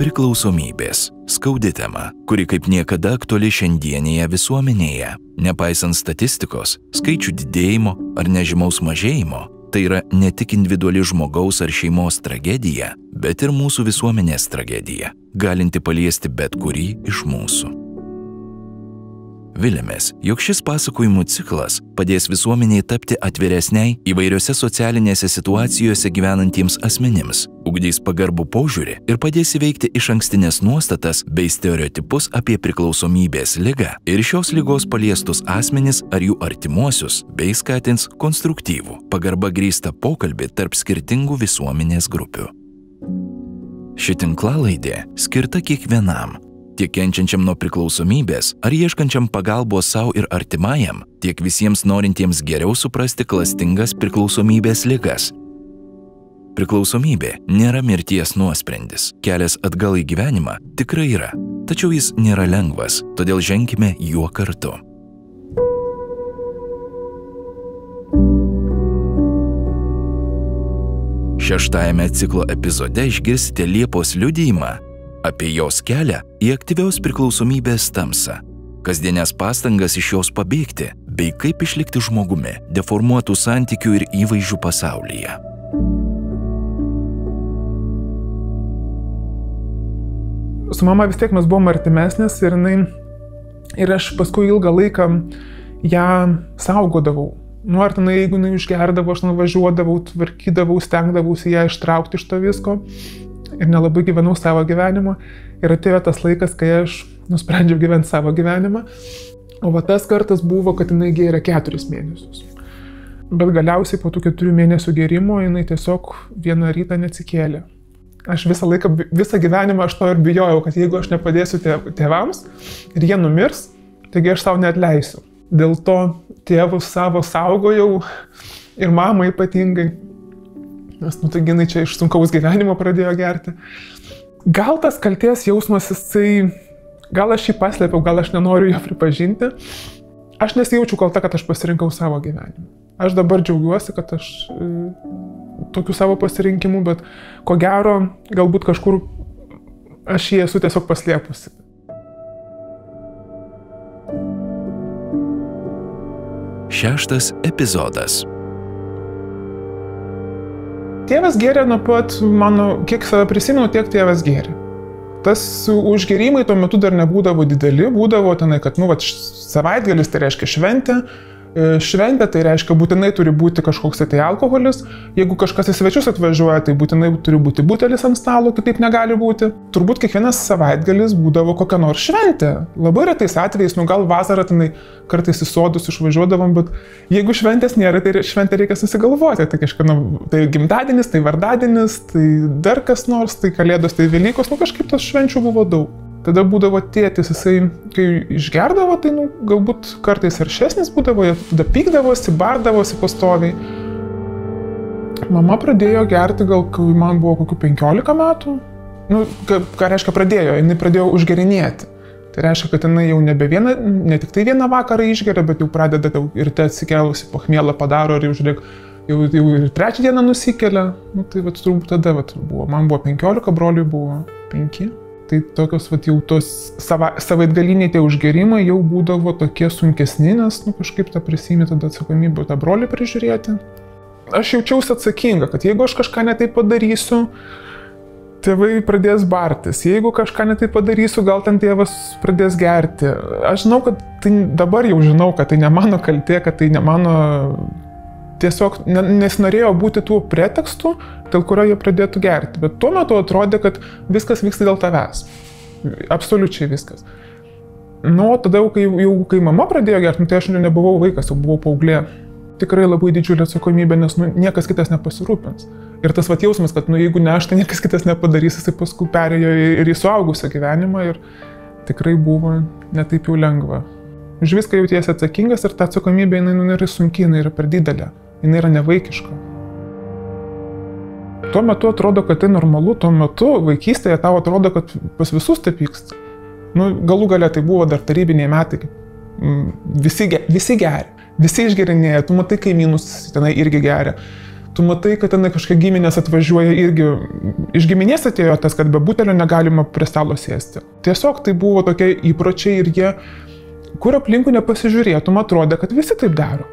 Priklausomybės - skaudi tema, kuri kaip niekada aktuali šiandienėje visuomenėje. Nepaisant statistikos, skaičių didėjimo ar nežymaus mažėjimo, tai yra ne tik individuali žmogaus ar šeimos tragedija, bet ir mūsų visuomenės tragedija, galinti paliesti bet kurį iš mūsų. Vilėmės, jog šis pasakojimų ciklas padės visuomeniai tapti atviresniai įvairiose socialinėse situacijose gyvenantiems asmenims, ugdys pagarbų požiūrį ir padės įveikti iš ankstinės nuostatas bei stereotipus apie priklausomybės lygą ir šios lygos paliestus asmenis ar jų artimuosius, bei skatins konstruktyvų, pagarba grįstą pokalbį tarp skirtingų visuomenės grupių. Ši tinklalaidė skirta kiekvienam tiek kenčiančiam nuo priklausomybės ar ieškančiam pagalbos savo ir artimajam, tiek visiems norintiems geriau suprasti klastingas priklausomybės ligas. Priklausomybė nėra mirties nuosprendis. Kelias atgal į gyvenimą tikrai yra, tačiau jis nėra lengvas, todėl ženkime juo kartu. Šeštajame ciklo epizode išgirsite Liepos liudijimą apie jos kelią į aktyvios priklausomybės tamsą, kasdienės pastangas iš jos pabėgti, bei kaip išlikti žmogumi deformuotų santykių ir įvaizdžių pasaulyje. Su mama vis tiek mes buvom artimesnės ir, jinai, ir aš paskui ilgą laiką ją saugodavau. Nu, ar tenai, jeigu jinai išgerdavo, aš nuvažiuodavau, tvarkydavau, stengdavausi ją ištraukti iš to visko ir nelabai gyvenau savo gyvenimą. Ir atėjo tas laikas, kai aš nusprendžiau gyventi savo gyvenimą. O va tas kartas buvo, kad jinai gėrė keturis mėnesius. Bet galiausiai po tų keturių mėnesių gėrimo jinai tiesiog vieną rytą neatsikėlė. Aš visą laiką, visą gyvenimą aš to ir bijojau, kad jeigu aš nepadėsiu tėvams ir jie numirs, taigi aš savo neatleisiu. Dėl to tėvus savo saugojau ir mamą ypatingai nes, nu, tai jinai čia iš sunkaus gyvenimo pradėjo gerti. Gal tas kalties jausmas, jisai, gal aš jį paslėpiau, gal aš nenoriu jo pripažinti. Aš nesijaučiu kalta, kad aš pasirinkau savo gyvenimą. Aš dabar džiaugiuosi, kad aš e, tokiu savo pasirinkimu, bet ko gero, galbūt kažkur aš jį esu tiesiog paslėpusi. Šeštas epizodas Tėvas gėrė nuo pat mano, kiek save prisimenu, tiek tėvas gėrė. Tas užgerimai tuo metu dar nebūdavo dideli, būdavo tenai, kad, nu, va, savaitgalis tai reiškia šventė, šventė, tai reiškia būtinai turi būti kažkoks tai alkoholis, jeigu kažkas į svečius atvažiuoja, tai būtinai turi būti butelis ant stalo, kitaip negali būti. Turbūt kiekvienas savaitgalis būdavo kokia nors šventė. Labai retais atvejais, nu gal vasarą tenai kartais į sodus išvažiuodavom, bet jeigu šventės nėra, tai šventę reikia susigalvoti. Tai kažkaip, nu, tai gimtadienis, tai vardadienis, tai dar kas nors, tai kalėdos, tai Velykos, nu kažkaip tos švenčių buvo daug. Tada būdavo tėtis, jisai, kai išgerdavo, tai nu, galbūt kartais aršesnis būdavo, tada pykdavosi, bardavosi pastoviai. Mama pradėjo gerti gal, kai man buvo kokių 15 metų. Nu, ką, ką reiškia pradėjo, jinai pradėjo užgerinėti. Tai reiškia, kad jinai jau nebe vieną, ne tik tai vieną vakarą išgeria, bet jau pradeda ir te atsikėlusi, pachmėlą padaro ir jau žiūrėk, jau, jau ir trečią dieną nusikelia. Nu, tai vat, turbūt tada vat, buvo. Man buvo 15, broliui buvo 5. Tai tokios vat, jau tos sava, savaitgaliniai tie užgerimai jau būdavo tokie sunkesni, nes nu, kažkaip tą prisimė tada atsakomybę tą brolį prižiūrėti. Aš jaučiausi atsakinga, kad jeigu aš kažką netai padarysiu, tėvai pradės bartis. Jeigu kažką netai padarysiu, gal ten tėvas pradės gerti. Aš žinau, kad tai dabar jau žinau, kad tai ne mano kaltė, kad tai ne mano tiesiog nesinorėjo būti tų pretekstų, dėl kurio jie pradėtų gerti. Bet tuo metu atrodė, kad viskas vyksta dėl tavęs. Absoliučiai viskas. Nu, tada jau kai, jau kai mama pradėjo gerti, nu, tai aš nebuvau vaikas, jau buvau paauglė. Tikrai labai didžiulė atsakomybė, nes nu, niekas kitas nepasirūpins. Ir tas vat jausmas, kad nu, jeigu ne aš, tai niekas kitas nepadarys, jisai paskui perėjo ir į suaugusią gyvenimą ir tikrai buvo netaip jau lengva. Už viską jautiesi atsakingas ir ta atsakomybė jinai nu, nėra sunki, jinai yra per didelė jinai yra nevaikiška. Tuo metu atrodo, kad tai normalu, tuo metu vaikystėje tau atrodo, kad pas visus taip vyksta. Nu, galų galia tai buvo dar tarybiniai metai, mm, visi, visi geria, visi išgerinėja, tu matai kaimynus tenai irgi geria. tu matai, kad tenai kažkokie giminės atvažiuoja irgi, iš giminės atėjo tas, kad be butelio negalima prie stalo sėsti. Tiesiog tai buvo tokie įpročiai ir jie, kur aplinkų nepasižiūrėtum, atrodė, kad visi taip daro.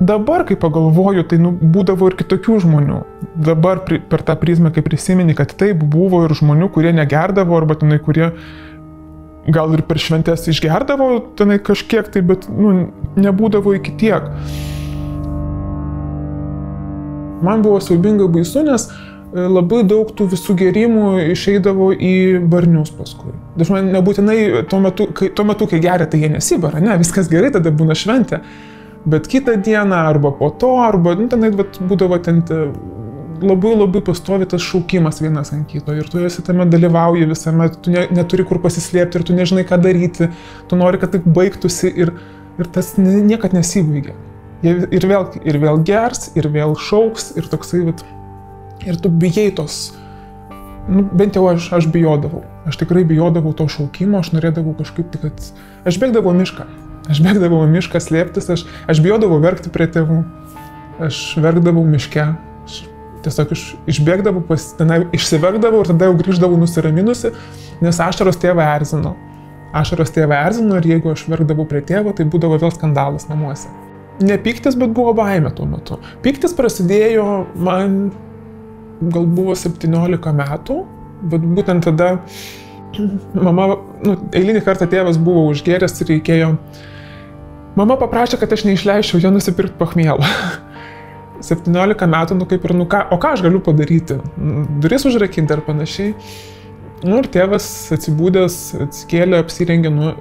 Dabar, kai pagalvoju, tai nu, būdavo ir kitokių žmonių. Dabar pri, per tą prizmę, kai prisimeni, kad taip buvo ir žmonių, kurie negerdavo, arba tenai, kurie gal ir per šventės išgerdavo tenai kažkiek tai, bet nu, nebūdavo iki tiek man buvo siaubingai baisu, nes e, labai daug tų visų gerimų išeidavo į barnius paskui. Dažnai nebūtinai tuo metu, kai, tuo metu, kai geria, tai jie nesibara, ne, viskas gerai, tada būna šventė. Bet kitą dieną arba po to, arba nu, tenai vat, būdavo ten labai labai pastovi tas šaukimas vienas ant kito ir tu esi tame dalyvauji visame, tu ne, neturi kur pasislėpti ir tu nežinai, ką daryti, tu nori, kad taip baigtųsi ir, ir tas niekad nesibaigia. Ir vėl, ir vėl gers, ir vėl šauks, ir toksai, vat, ir tu bijai tos, nu, bent jau aš, aš bijodavau. Aš tikrai bijodavau to šaukimo, aš norėdavau kažkaip tik, kad... Aš bėgdavau mišką. Aš bėgdavau mišką slėptis, aš, aš bijodavau verkti prie tėvų. Aš verkdavau miške. Aš tiesiog iš, išbėgdavau, pas, tenai, išsiverkdavau ir tada jau grįždavau nusiraminusi, nes ašaros tėvą erzino. Ašaros tėvą erzino ir jeigu aš verkdavau prie tėvo, tai būdavo vėl skandalas namuose ne piktis, bet buvo baime tuo metu. Piktis prasidėjo man gal buvo 17 metų, bet būtent tada mama, nu, eilinį kartą tėvas buvo užgeręs ir reikėjo. Mama paprašė, kad aš neišleičiau jo nusipirkti pachmėlą. 17 metų, nu kaip ir, nu ką, o ką aš galiu padaryti? Duris užrakinti ar panašiai. Nu ir tėvas atsibūdęs, atsikėlė, apsirengė, nu,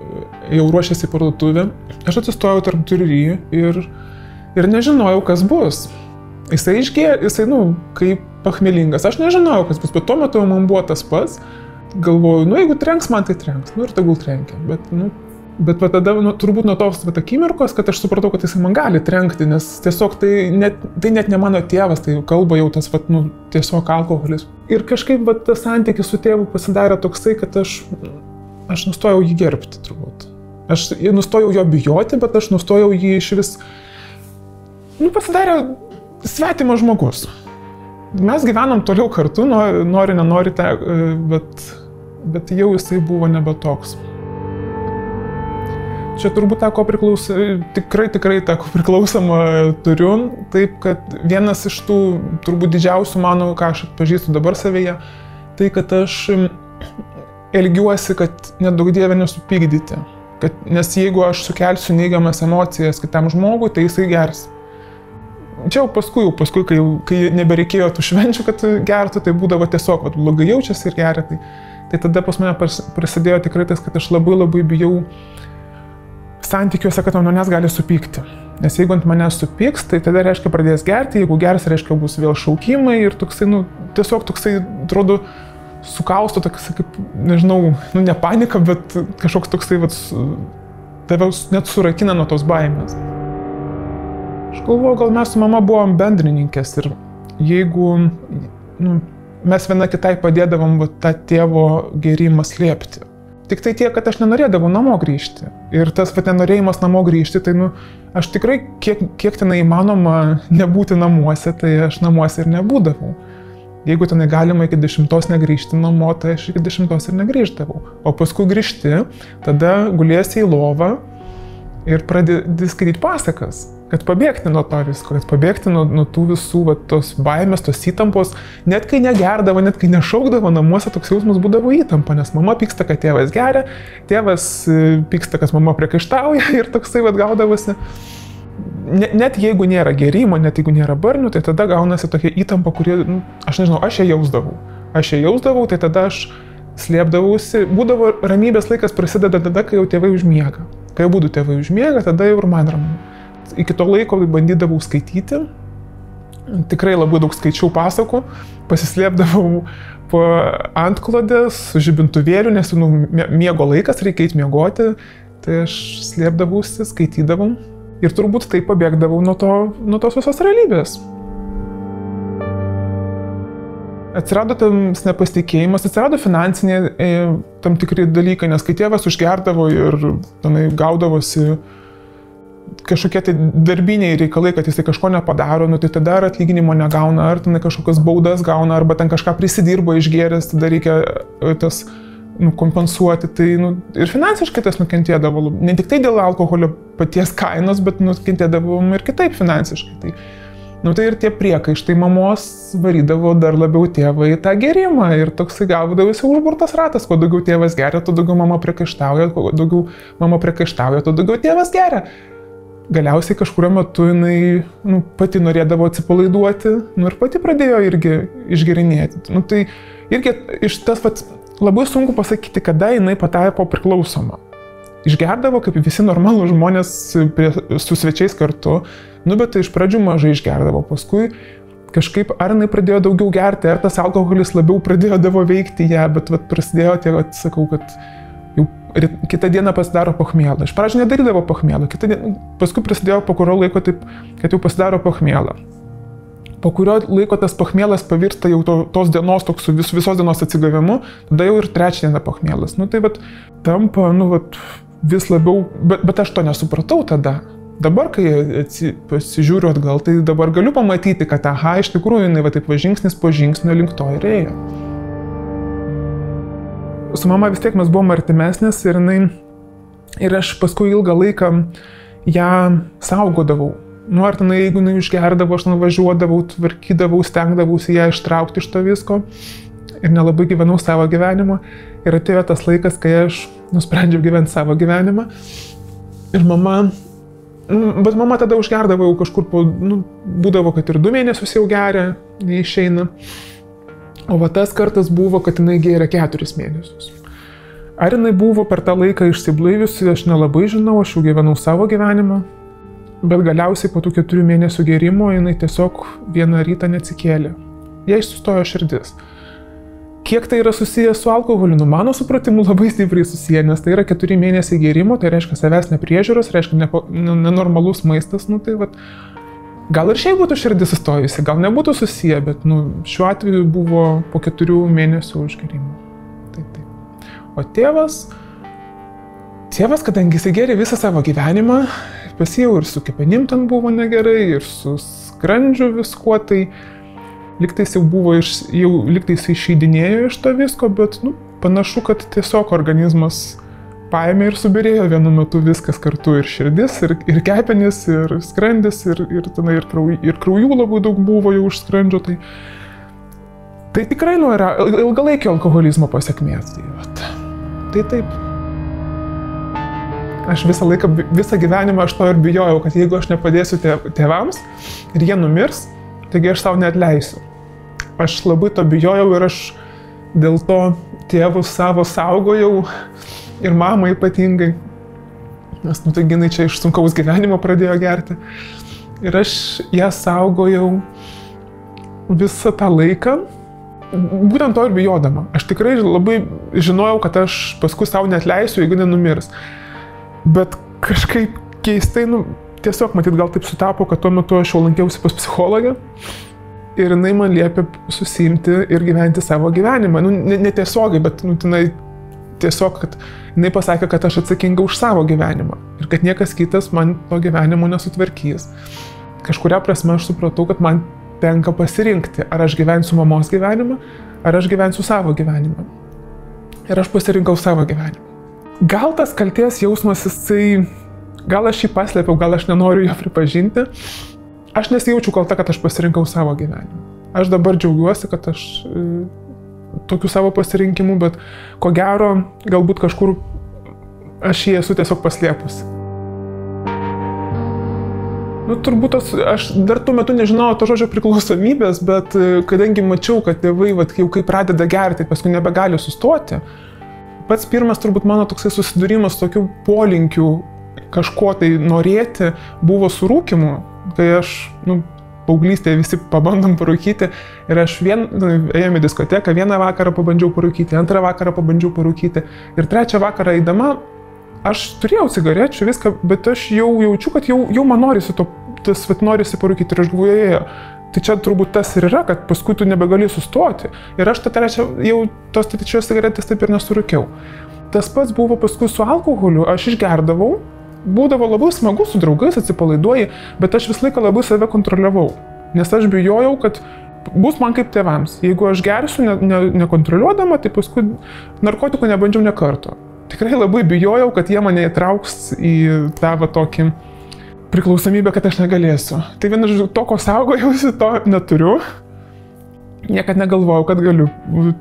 jau ruošėsi parduotuvę. Aš atsistojau tarp durį ir, ir nežinojau, kas bus. Jisai išgė, jisai, nu, kaip pachmelingas. Aš nežinojau, kas bus, bet tuo metu man buvo tas pats. Galvoju, nu, jeigu trenks man, tai trenks. Nu ir tegul trenkia. Bet, nu, Bet va tada, nu, turbūt nuo tos vat, akimirkos, kad aš supratau, kad jis man gali trenkti, nes tiesiog tai net, tai net ne mano tėvas, tai kalba jau tas, vat, nu, tiesiog alkoholis. Ir kažkaip vat, tas santykis su tėvu pasidarė toksai, kad aš, aš nustojau jį gerbti turbūt. Aš nustojau jo bijoti, bet aš nustojau jį iš vis, nu, pasidarė svetimas žmogus. Mes gyvenam toliau kartu, nori, nenori, bet, bet jau jisai buvo nebe toks. Čia turbūt teko priklauso, tikrai, tikrai teko priklausomą turiu, taip kad vienas iš tų turbūt didžiausių mano, ką aš atpažįstu dabar savyje, tai kad aš elgiuosi, kad nedaug dievė nesupykdyti. Kad, nes jeigu aš sukelsiu neigiamas emocijas kitam žmogui, tai jisai gers. Čia jau paskui, jau paskui kai, kai nebereikėjo tų švenčių, kad gertų, tai būdavo tiesiog, kad blogai jaučiasi ir geria. Tai, tai tada pas mane prasidėjo tikrai tas, kad aš labai labai bijau santykiuose, kad ant manęs gali supykti. Nes jeigu ant manęs supyks, tai tada reiškia pradės gerti, jeigu gers, reiškia bus vėl šaukimai ir toksai, nu, tiesiog toksai, atrodo, sukausto, toksai kaip, nežinau, nu, ne panika, bet kažkoks toksai, vat, tave net surakina nuo tos baimės. Aš galvoju, gal mes su mama buvom bendrininkės ir jeigu nu, mes viena kitai padėdavom vat, tą tėvo gerimą slėpti. Tik tai tiek, kad aš nenorėdavau namo grįžti. Ir tas pat nenorėjimas namo grįžti, tai nu, aš tikrai, kiek, kiek tenai įmanoma nebūti namuose, tai aš namuose ir nebūdavau. Jeigu tenai galima iki dešimtos negrįžti namo, tai aš iki dešimtos ir negrįždavau. O paskui grįžti, tada guliesi į lovą ir pradedi skaityti pasakas kad pabėgti nuo to visko, kad pabėgti nuo, nuo tų visų va, tos baimės, tos įtampos, net kai negerdavo, net kai nešaukdavo namuose, toks jausmas būdavo įtampa, nes mama pyksta, kad tėvas geria, tėvas e, pyksta, kad mama priekaištauja ir toksai vad gaudavosi. Net jeigu nėra gerimo, net jeigu nėra barnių, tai tada gaunasi tokia įtampa, kuri, nu, aš nežinau, aš ją jausdavau. Aš ją jausdavau, tai tada aš slėpdavausi, būdavo ramybės laikas prasideda tada, kai jau tėvai užmiega. Kai jau būtų tėvai užmiega, tada jau ir man ramu iki to laiko bandydavau skaityti, tikrai labai daug skaičiau pasakų, pasislėpdavau po antklodės, su žibintuvėliu, nes nu, miego laikas, reikia eiti miegoti, tai aš slėpdavausi, skaitydavau. Ir turbūt taip pabėgdavau nuo, to, nuo tos visos realybės. Atsirado tam nepasitikėjimas, atsirado finansiniai e, tam tikri dalykai, nes kai tėvas užgerdavo ir tenai gaudavosi kažkokie tai darbiniai reikalai, kad jisai kažko nepadaro, nu tai tada ar atlyginimo negauna, ar ten kažkokias baudas gauna, arba ten kažką prisidirbo išgeręs, tada reikia e, tas nu, kompensuoti. Tai nu, ir finansiškai tas nukentėdavo, ne tik tai dėl alkoholio paties kainos, bet nukentėdavom ir kitaip finansiškai. Tai, Nu tai ir tie priekaištai mamos varydavo dar labiau tėvą į tą gerimą ir toksai gaudavosi užburtas ratas, kuo daugiau tėvas geria, tuo daugiau mama priekaištauja, kuo daugiau mama priekaištauja, tuo daugiau tėvas geria. Galiausiai kažkurio metu jinai nu, pati norėdavo atsipalaiduoti nu, ir pati pradėjo irgi išgerinėti. Nu, tai irgi iš tas pats labai sunku pasakyti, kada jinai patapo priklausoma. Išgerdavo kaip visi normalūs žmonės prie, su svečiais kartu, Nu, bet tai iš pradžių mažai išgerdavo, paskui kažkaip ar jinai pradėjo daugiau gerti, ar tas alkoholis labiau pradėjo veikti ją, bet vat, prasidėjo tie, vat, sakau, kad jau kitą dieną pasidaro pachmėlą. Iš pradžių nedarydavo pachmėlą, dieną, paskui prasidėjo po kurio laiko taip, kad jau pasidaro pachmėlą. Po kurio laiko tas pachmėlas pavirsta jau to, tos dienos, toks vis, visos dienos atsigavimu, tada jau ir trečią dieną pachmėlas. Nu tai vat, tampa, nu vat, vis labiau, bet, bet aš to nesupratau tada. Dabar, kai pasižiūriu atgal, tai dabar galiu pamatyti, kad aha, iš tikrųjų jinai va taip va žingsnis po žingsnio link to ir ėjo. Su mama vis tiek mes buvom artimesnės ir jinai, ir aš paskui ilgą laiką ją saugodavau. Nu, ar tenai, jeigu jinai išgerdavo, aš nuvažiuodavau, tvarkydavau, stengdavausi ją ištraukti iš to visko ir nelabai gyvenau savo gyvenimą. Ir atėjo tas laikas, kai aš nusprendžiau gyventi savo gyvenimą. Ir mama Mm, bet mama tada užgerdavo jau kažkur, po, nu, būdavo, kad ir du mėnesius jau geria, neišeina. O va tas kartas buvo, kad jinai gėrė keturis mėnesius. Ar jinai buvo per tą laiką išsiblaiviusi, aš nelabai žinau, aš jau gyvenau savo gyvenimą. Bet galiausiai po tų keturių mėnesių gėrimo jinai tiesiog vieną rytą neatsikėlė. Jai sustojo širdis. Kiek tai yra susijęs su alkoholiu? Nu, mano supratimu labai stipriai susiję, nes tai yra keturi mėnesiai gėrimo, tai reiškia savęs nepriežiūros, reiškia nepo, nenormalus maistas, nu tai vad. Gal ir šiaip būtų širdis sustojusi, gal nebūtų susiję, bet nu, šiuo atveju buvo po keturių mėnesių užgėrimo. Taip, taip. O tėvas, tėvas, kadangi jisai gėrė visą savo gyvenimą, pasijau ir su kepenim ten buvo negerai, ir su skrandžiu viskuo, tai liktais jau buvo, iš, jau liktais išeidinėjo iš to visko, bet nu, panašu, kad tiesiog organizmas paėmė ir subirėjo vienu metu viskas kartu ir širdis, ir, ir kepenis, ir skrandis, ir, ir, tenai, ir, krauj, ir kraujų labai daug buvo jau už skrandžio. Tai, tai tikrai nu, yra ilgalaikio alkoholizmo pasiekmės. Tai, vat, tai taip. Aš visą laiką, visą gyvenimą aš to ir bijojau, kad jeigu aš nepadėsiu tėvams ir jie numirs, taigi aš savo neatleisiu. Aš labai to bijojau ir aš dėl to tėvus savo saugojau ir mamą ypatingai, nes nu tai jinai čia iš sunkaus gyvenimo pradėjo gerti. Ir aš ją saugojau visą tą laiką, būtent to ir bijodama. Aš tikrai labai žinojau, kad aš paskui savo netleisiu, jeigu nenumirs. Bet kažkaip keistai, nu, tiesiog matyt gal taip sutapo, kad tuo metu aš jau lankiausi pas psichologę ir jinai man liepė susimti ir gyventi savo gyvenimą. Nu, netiesiogiai, ne bet nu, tenai tiesiog, kad jinai pasakė, kad aš atsakinga už savo gyvenimą ir kad niekas kitas man to gyvenimo nesutvarkys. Kažkuria prasme aš supratau, kad man tenka pasirinkti, ar aš gyvensiu mamos gyvenimą, ar aš gyvensiu savo gyvenimą. Ir aš pasirinkau savo gyvenimą. Gal tas kalties jausmas jisai Gal aš jį paslėpiau, gal aš nenoriu jo pripažinti. Aš nesijaučiu kalta, kad aš pasirinkau savo gyvenimą. Aš dabar džiaugiuosi, kad aš tokių savo pasirinkimų, bet ko gero, galbūt kažkur aš jį esu tiesiog paslėpusi. Nu, turbūt tos, aš dar tuo metu nežinojau to žodžio priklausomybės, bet e, kadangi mačiau, kad tėvai, vat, jau kai pradeda gerti, paskui nebegali sustoti, pats pirmas turbūt mano toksai susidūrimas tokių polinkių kažko tai norėti buvo su rūkimu, kai aš, nu, paauglystėje visi pabandom parūkyti ir aš vien, nu, ėjome į diskoteką, vieną vakarą pabandžiau parūkyti, antrą vakarą pabandžiau parūkyti ir trečią vakarą eidama aš turėjau cigarečių, viską, bet aš jau jaučiu, kad jau, jau man norisi to, tas, vat, norisi parūkyti ir aš galvoju, Tai čia turbūt tas ir yra, kad paskui tu nebegali sustoti. Ir aš tą trečią, jau tos trečios cigaretės taip ir nesurūkiau. Tas pats buvo paskui su alkoholiu, aš išgerdavau būdavo labai smagu su draugais, atsipalaiduoji, bet aš visą laiką labai save kontroliavau. Nes aš bijojau, kad bus man kaip tėvams. Jeigu aš gersiu ne, ne, nekontroliuodama, tai paskui narkotikų nebandžiau ne karto. Tikrai labai bijojau, kad jie mane įtrauks į tą va tokį priklausomybę, kad aš negalėsiu. Tai vienas iš to, ko saugojausi, to neturiu. Niekad negalvojau, kad galiu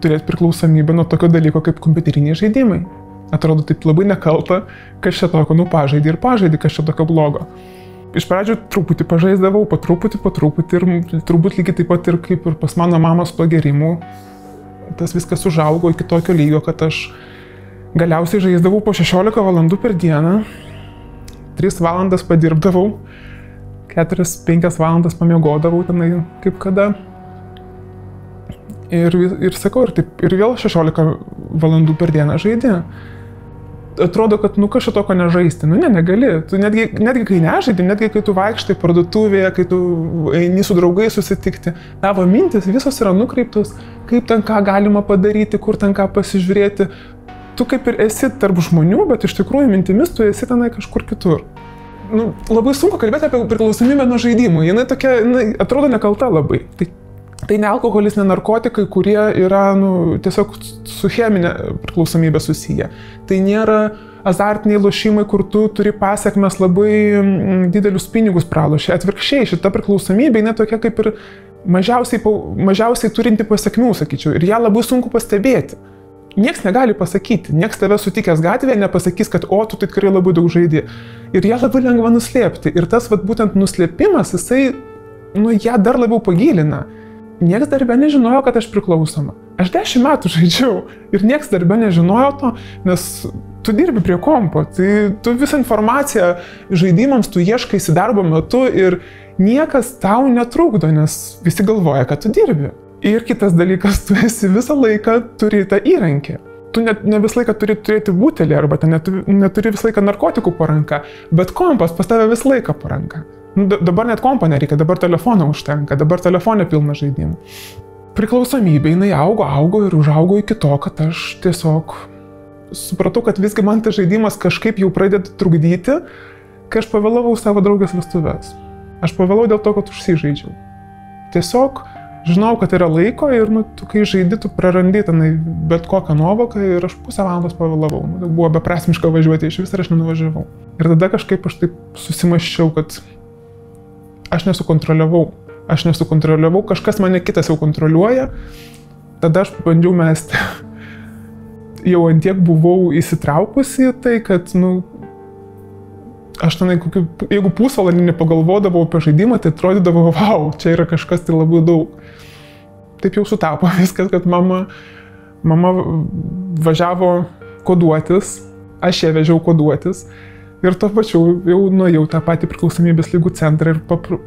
turėti priklausomybę nuo tokio dalyko kaip kompiuteriniai žaidimai. Atrodo taip labai nekalta, kas čia tokio, nu pažaidį ir pažaidį, kas čia tokio blogo. Iš pradžių truputį pažaisdavau, po truputį, po truputį ir turbūt lygiai taip pat ir kaip ir pas mano mamos pagerimų, tas viskas užaugo iki tokio lygio, kad aš galiausiai žaisdavau po 16 valandų per dieną, 3 valandas padirbdavau, 4-5 valandas pamiegodavau tenai kaip kada. Ir, ir sakau, ir, taip, ir vėl 16 valandų per dieną žaidė. Atrodo, kad nu kažko tokio nežaisti. Nu ne, negali. Tu netgi, netgi kai nežaidži, netgi kai tu vaikštai parduotuvėje, kai tu eini su draugais susitikti, tavo mintis visos yra nukreiptos, kaip ten ką galima padaryti, kur ten ką pasižiūrėti, tu kaip ir esi tarp žmonių, bet iš tikrųjų mintimis tu esi tenai kažkur kitur. Nu, labai sunku kalbėti apie priklausomybę nuo žaidimų. Jis tokia, jinai atrodo nekalta labai. Tai, tai ne alkoholis, ne narkotikai, kurie yra nu, tiesiog su cheminė priklausomybė susiję. Tai nėra azartiniai lošimai, kur tu turi pasiekmes labai mm, didelius pinigus pralošę. Atvirkščiai, šita priklausomybė, jinai tokia kaip ir mažiausiai, mažiausiai turinti pasiekmių, sakyčiau. Ir ją labai sunku pastebėti. Niekas negali pasakyti, niekas tave sutikęs gatvėje nepasakys, kad o, tu tikrai labai daug žaidži. Ir ją labai lengva nuslėpti. Ir tas vat, būtent nuslėpimas, jisai, nu, ją dar labiau pagilina. Niekas darbė nežinojo, kad aš priklausoma. Aš dešimt metų žaidžiau ir niekas darbė nežinojo to, nes tu dirbi prie kompo, tai tu visą informaciją žaidimams tu ieškaisi darbo metu ir niekas tau netrukdo, nes visi galvoja, kad tu dirbi. Ir kitas dalykas, tu esi visą laiką turi tą įrankį. Tu net ne visą laiką turi turėti butelį arba neturi, neturi visą laiką narkotikų po ranka, bet kompas pas tave visą laiką po ranka. Nu, dabar net kompo nereikia, dabar telefono užtenka, dabar telefonė pilna žaidimų. Priklausomybė, jinai augo, augo ir užaugo iki to, kad aš tiesiog supratau, kad visgi man tas žaidimas kažkaip jau pradeda trukdyti, kai aš pavėlavau savo draugės vestuvės. Aš pavėlau dėl to, kad užsižaidžiau. Tiesiog žinau, kad yra laiko ir, nu, tu, kai žaidi, tu prarandi tenai bet kokią nuovoką ir aš pusę valandos pavėlavau. Nu, tai buvo beprasmiška važiuoti iš vis ir aš nenuvažiavau. Ir tada kažkaip aš taip susimaščiau, kad aš nesukontroliavau. Aš nesukontroliavau, kažkas mane kitas jau kontroliuoja. Tada aš bandžiau mesti. jau antiek buvau įsitraukusi į tai, kad, nu, aš tenai, kokiu, jeigu pusvalandį nepagalvodavau apie žaidimą, tai atrodydavo, wow, čia yra kažkas tai labai daug. Taip jau sutapo viskas, kad mama, mama važiavo koduotis, aš ją vežiau koduotis ir to pačiu jau nuėjau tą patį priklausomybės lygų centrą ir papr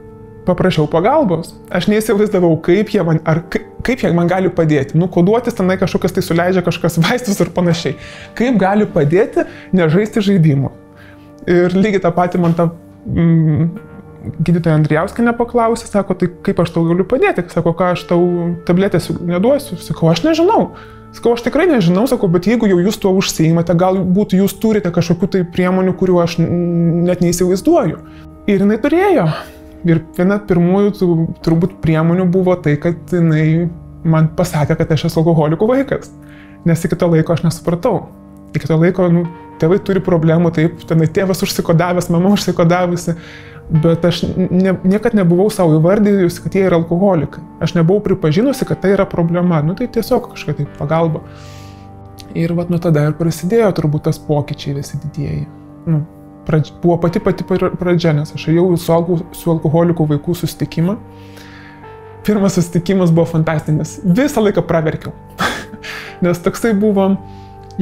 paprašiau pagalbos. Aš neįsivaizdavau, kaip jie man, ar kaip jie man gali padėti. Nu, koduotis tenai kažkokias tai suleidžia kažkas vaistus ir panašiai. Kaip gali padėti nežaisti žaidimų. Ir lygiai tą patį man ta mm, gydytoja Andrijauskinė paklausė, sako, tai kaip aš tau galiu padėti, sako, ką aš tau tabletės neduosiu, sakau, aš nežinau. Sakau, aš tikrai nežinau, sakau, bet jeigu jau jūs tuo užsiimate, galbūt jūs turite kažkokių tai priemonių, kuriuo aš net neįsivaizduoju. Ir jinai turėjo. Ir viena pirmųjų turbūt priemonių buvo tai, kad jinai man pasakė, kad aš esu alkoholikų vaikas. Nes iki to laiko aš nesupratau. Iki to laiko, nu, tėvai turi problemų, taip, tenai tėvas užsikodavęs, mama užsikodavusi, bet aš ne, niekad nebuvau savo įvardyjusi, kad jie yra alkoholikai. Aš nebuvau pripažinusi, kad tai yra problema, nu tai tiesiog kažkokia tai pagalba. Ir vat nuo tada ir prasidėjo turbūt tas pokyčiai visi didieji. Nu, pradž, buvo pati pati pradžia, nes aš ėjau su, su alkoholikų vaikų susitikimą. Pirmas susitikimas buvo fantastinis. Visą laiką praverkiau. nes toksai buvo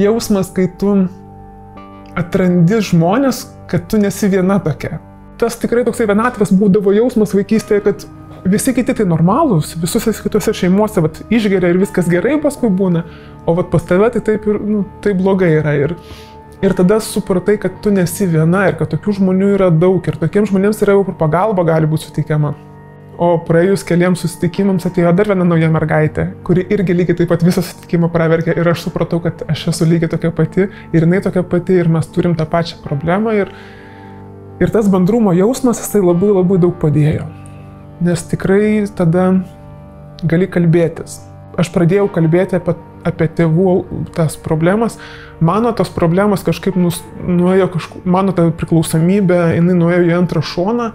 jausmas, kai tu atrandi žmonės, kad tu nesi viena tokia. Tas tikrai toksai vienatvės būdavo jausmas vaikystėje, kad visi kiti tai normalūs, visose kitose šeimuose vat, išgeria ir viskas gerai paskui būna, o vat pas tave tai taip ir nu, taip blogai yra. Ir, ir tada supratai, kad tu nesi viena ir kad tokių žmonių yra daug ir tokiems žmonėms yra jau pagalba gali būti suteikiama. O praėjus keliams susitikimams atėjo dar viena nauja mergaitė, kuri irgi lygiai taip pat visą susitikimą praverkė ir aš supratau, kad aš esu lygiai tokia pati ir jinai tokia pati ir mes turim tą pačią problemą ir, Ir tas bendrumo jausmas, jisai labai labai daug padėjo. Nes tikrai tada gali kalbėtis. Aš pradėjau kalbėti apie, apie tėvų tas problemas. Mano tos problemas kažkaip nus, nuėjo, kažku, mano ta priklausomybė, jinai nuėjo į antrą šoną,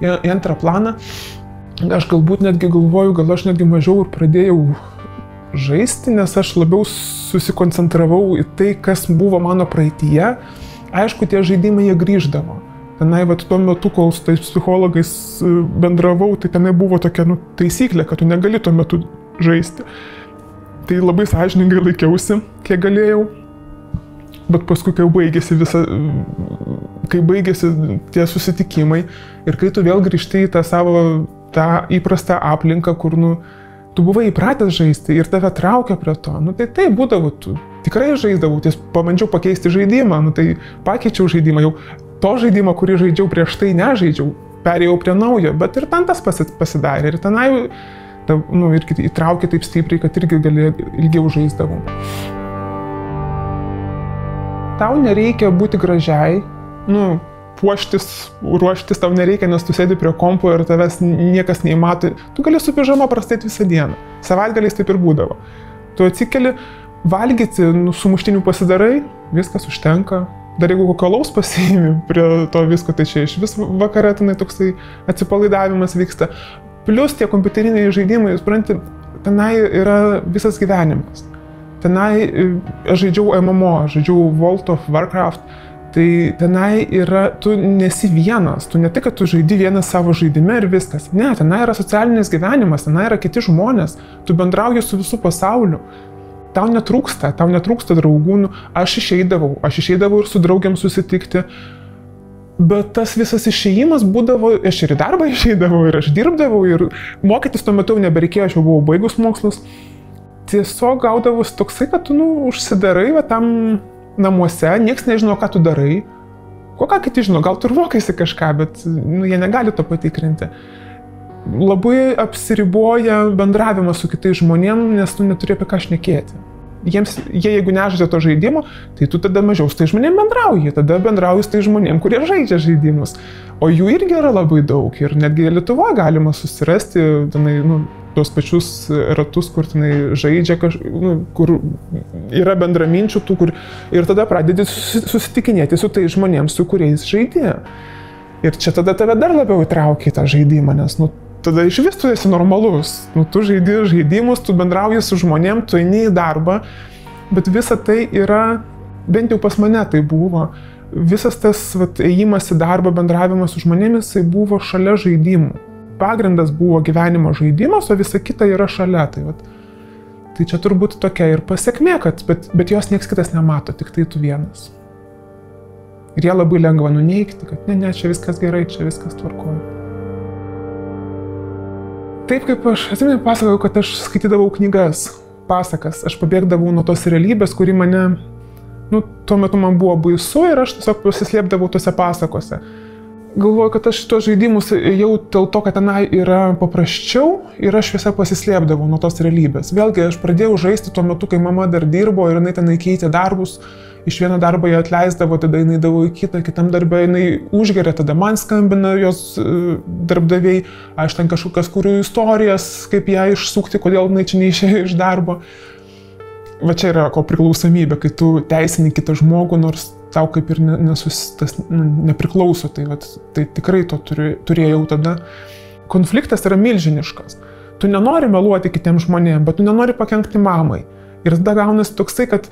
į, į antrą planą. Aš galbūt netgi galvoju, gal aš netgi mažiau ir pradėjau žaisti, nes aš labiau susikoncentravau į tai, kas buvo mano praeitie. Aišku, tie žaidimai jie grįždavo. Tenai, va, tuo metu, kol su tais psichologais e, bendravau, tai tenai buvo tokia nu, taisyklė, kad tu negali tuo metu žaisti. Tai labai sąžiningai laikiausi, kiek galėjau. Bet paskui, kai baigėsi visa, kai baigėsi tie susitikimai ir kai tu vėl grįžti į tą savo, tą įprastą aplinką, kur, nu, tu buvai įpratęs žaisti ir tave traukia prie to, nu tai tai būdavo, tu tikrai žaisdavau, ties pabandžiau pakeisti žaidimą, nu tai pakeičiau žaidimą, jau to žaidimo, kurį žaidžiau prieš tai nežaidžiau, perėjau prie naujo, bet ir ten tas pasidarė. Ir tenai, ta, nu, ir įtraukė taip stipriai, kad irgi gali ilgiau žaisdavau. Tau nereikia būti gražiai, nu, puoštis, ruoštis tau nereikia, nes tu sėdi prie kompo ir tavęs niekas neįmato. Tu gali su pižama prastėti visą dieną. Savaitgaliais taip ir būdavo. Tu atsikeli, valgyti, nu, sumuštinių pasidarai, viskas užtenka, Dar jeigu kokio laus pasiimi prie to visko, tai čia iš vis vakare tenai toksai atsipalaidavimas vyksta. Plus tie kompiuteriniai žaidimai, jūs suprantate, tenai yra visas gyvenimas. Tenai e, aš žaidžiau MMO, žaidžiau World of Warcraft, tai tenai yra, tu nesi vienas, tu ne tik, kad tu žaidi vienas savo žaidime ir viskas. Ne, tenai yra socialinis gyvenimas, tenai yra kiti žmonės, tu bendrauji su visų pasauliu tau netrūksta, tau netrūksta draugų, nu, aš išeidavau, aš išeidavau ir su draugiam susitikti, bet tas visas išėjimas būdavo, aš ir į darbą išeidavau, ir aš dirbdavau, ir mokytis tuo metu nebereikėjo, aš jau buvau baigus mokslus. Tiesiog gaudavus toksai, kad tu, nu, užsidarai, va tam namuose, niekas nežino, ką tu darai. Ko ką kiti žino, gal tu ir vokaisi kažką, bet nu, jie negali to patikrinti labai apsiriboja bendravimas su kitais žmonėmis, nes tu neturi apie ką šnekėti jiems, jie jeigu nežaidžia to žaidimo, tai tu tada mažiau su tai žmonėm bendrauji, tada bendrauji su tai žmonėm, kurie žaidžia žaidimus. O jų irgi yra labai daug ir netgi Lietuvoje galima susirasti tenai, nu, tuos pačius ratus, kur tenai žaidžia, kaž, nu, kur yra bendraminčių tų, kur ir tada pradedi susitikinėti su tai žmonėms, su kuriais žaidė. Ir čia tada tave dar labiau įtraukia į tą žaidimą, nes, nu, tada iš vis tu esi normalus. Nu, tu žaidi žaidimus, tu bendrauji su žmonėm, tu eini į darbą, bet visa tai yra, bent jau pas mane tai buvo, visas tas vat, ėjimas į darbą, bendravimas su žmonėmis, tai buvo šalia žaidimų. Pagrindas buvo gyvenimo žaidimas, o visa kita yra šalia. Tai, vat, tai čia turbūt tokia ir pasiekmė, kad, bet, bet jos niekas kitas nemato, tik tai tu vienas. Ir ją labai lengva nuneikti, kad ne, ne, čia viskas gerai, čia viskas tvarkoja. Taip kaip aš, atsimenu, pasakojau, kad aš skaitydavau knygas, pasakas, aš pabėgdavau nuo tos realybės, kuri mane, nu, tuo metu man buvo baisu ir aš tiesiog pasislėpdavau tose pasakose. Galvoju, kad aš šitos žaidimus jau dėl to, kad tenai yra paprasčiau ir aš visą pasislėpdavau nuo tos realybės. Vėlgi, aš pradėjau žaisti tuo metu, kai mama dar dirbo ir jinai tenai keitė darbus, iš vieno darbo ją atleisdavo, tada jinai davo į kitą, kitam darbą jinai užgeria, tada man skambina jos e, darbdaviai, aš ten kažkokias kuriu istorijas, kaip ją išsukti, kodėl jinai čia neišėjo iš darbo. Va čia yra ko priklausomybė, kai tu teisini kitą žmogų, nors tau kaip ir nesus, tas, nu, nepriklauso, tai, vat, tai tikrai to turi, turėjau tada. Konfliktas yra milžiniškas. Tu nenori meluoti kitiems žmonėms, bet tu nenori pakengti mamai. Ir tada gaunasi toksai, kad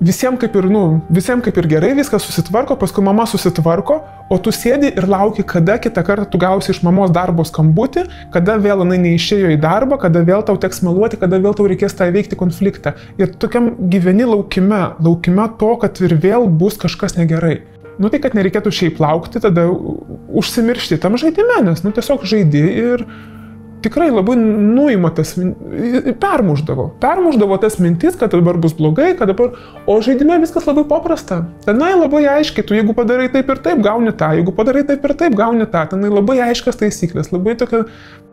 visiems kaip ir, nu, visiems kaip ir gerai, viskas susitvarko, paskui mama susitvarko, o tu sėdi ir lauki, kada kitą kartą tu gausi iš mamos darbo skambutį, kada vėl jinai neišėjo į darbą, kada vėl tau teks meluoti, kada vėl tau reikės tą įveikti konfliktą. Ir tokiam gyveni laukime, laukime to, kad ir vėl bus kažkas negerai. Nu tai, kad nereikėtų šiaip laukti, tada užsimiršti tam žaidime, nes, nu tiesiog žaidi ir tikrai labai nuima tas, permuždavo. Permuždavo tas mintis, kad dabar bus blogai, kad dabar, o žaidime viskas labai paprasta. Tenai labai aiškiai, tu jeigu padarai taip ir taip, gauni tą, jeigu padarai taip ir taip, gauni tą. Tenai labai aiškias taisyklės, labai tokia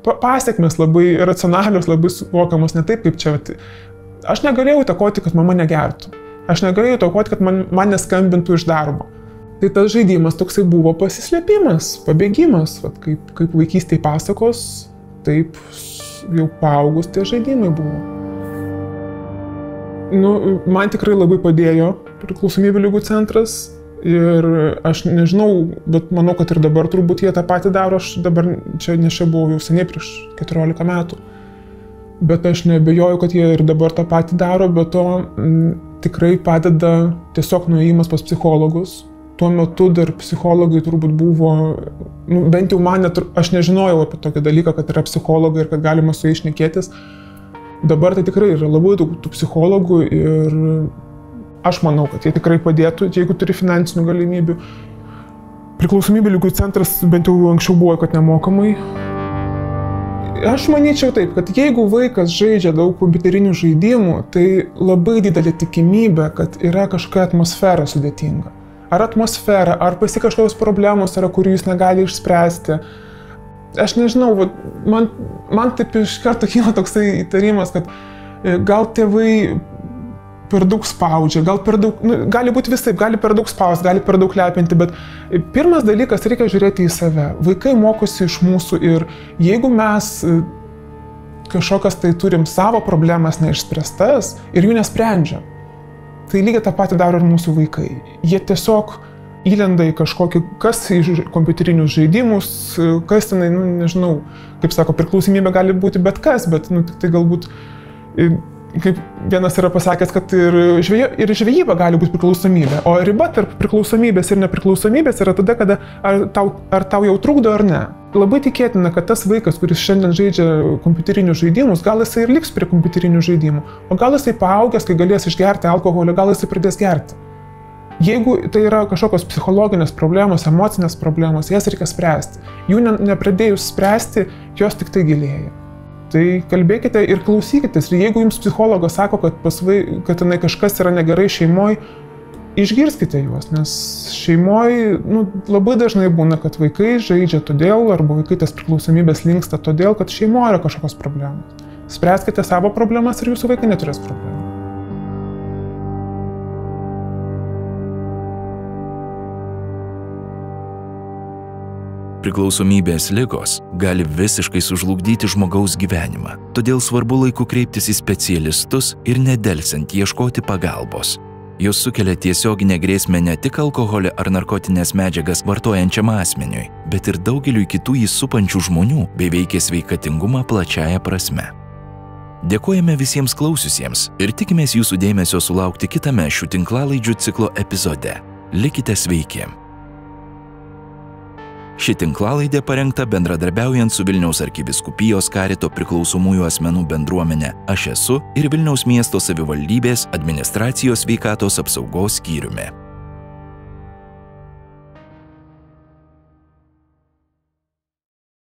pasiekmes, labai racionalios, labai suvokiamos, ne taip kaip čia. Aš negalėjau įtakoti, kad mama negertų. Aš negalėjau įtakoti, kad man, man neskambintų iš darbo. Tai tas žaidimas toksai buvo pasislėpimas, pabėgimas, vat, kaip, kaip vaikystėje pasakos, taip jau paaugus tie žaidimai buvo. Nu, man tikrai labai padėjo priklausomybių lygų centras ir aš nežinau, bet manau, kad ir dabar turbūt jie tą patį daro, aš dabar čia nešia buvau jau seniai prieš 14 metų. Bet aš nebejoju, kad jie ir dabar tą patį daro, bet to m, tikrai padeda tiesiog nuėjimas pas psichologus. Tuo metu dar psichologai turbūt buvo, nu, bent jau man, net, aš nežinojau apie tokį dalyką, kad yra psichologai ir kad galima su jais šnekėtis. Dabar tai tikrai yra labai daug tų psichologų ir aš manau, kad jie tikrai padėtų, jeigu turi finansinių galimybių. Priklausomybė lygų centras bent jau anksčiau buvo, kad nemokamai. Aš manyčiau taip, kad jeigu vaikas žaidžia daug kompiuterinių žaidimų, tai labai didelė tikimybė, kad yra kažkokia atmosfera sudėtinga. Ar atmosfera, ar pasi kažkokios problemos yra, kurių jis negali išspręsti. Aš nežinau, man, man taip iš karto kyla toksai įtarimas, kad e, gal tėvai per daug spaudžia, gal per daug, nu, gali būti visaip, gali per daug spausti, gali per daug lepinti, bet pirmas dalykas reikia žiūrėti į save. Vaikai mokosi iš mūsų ir jeigu mes e, kažkokias tai turim savo problemas neišspręstas ir jų nesprendžiam, tai lygiai tą patį daro ir mūsų vaikai. Jie tiesiog įlenda į kažkokį, kas į kompiuterinius žaidimus, kas tenai, nu, nežinau, kaip sako, priklausomybė gali būti bet kas, bet, nu, tik tai galbūt, kaip vienas yra pasakęs, kad ir, žvėjo, ir žvejyba gali būti priklausomybė, o riba tarp priklausomybės ir nepriklausomybės yra tada, kada ar tau, ar tau jau trukdo ar ne. Labai tikėtina, kad tas vaikas, kuris šiandien žaidžia kompiuterinius žaidimus, gal jisai ir liks prie kompiuterinių žaidimų, o gal jisai paaugęs, kai galės išgerti alkoholį, gal jisai pradės gerti. Jeigu tai yra kažkokios psichologinės problemos, emocinės problemos, jas reikia spręsti. Jų ne, nepradėjus spręsti, jos tik tai gilėja. Tai kalbėkite ir klausykitės. Ir jeigu jums psichologas sako, kad, pasvai, kad tenai kažkas yra negerai šeimoje, išgirskite juos, nes šeimoje nu, labai dažnai būna, kad vaikai žaidžia todėl, arba vaikai tas priklausomybės linksta todėl, kad šeimoje yra kažkokios problemos. Spręskite savo problemas ir jūsų vaikai neturės problemų. Priklausomybės lygos gali visiškai sužlugdyti žmogaus gyvenimą, todėl svarbu laiku kreiptis į specialistus ir nedelsiant ieškoti pagalbos. Jos sukelia tiesioginę grėsmę ne tik alkoholį ar narkotinės medžiagas vartojančiam asmeniui, bet ir daugeliu kitų jį supančių žmonių bei veikia sveikatingumą plačiaja prasme. Dėkojame visiems klausiusiems ir tikimės jūsų dėmesio sulaukti kitame šių tinklalaidžių ciklo epizode. Likite sveiki! Ši tinklalaidė parengta bendradarbiaujant su Vilniaus arkiviskupijos karito priklausomųjų asmenų bendruomenė Aš esu ir Vilniaus miesto savivaldybės administracijos veikatos apsaugos skyriumi.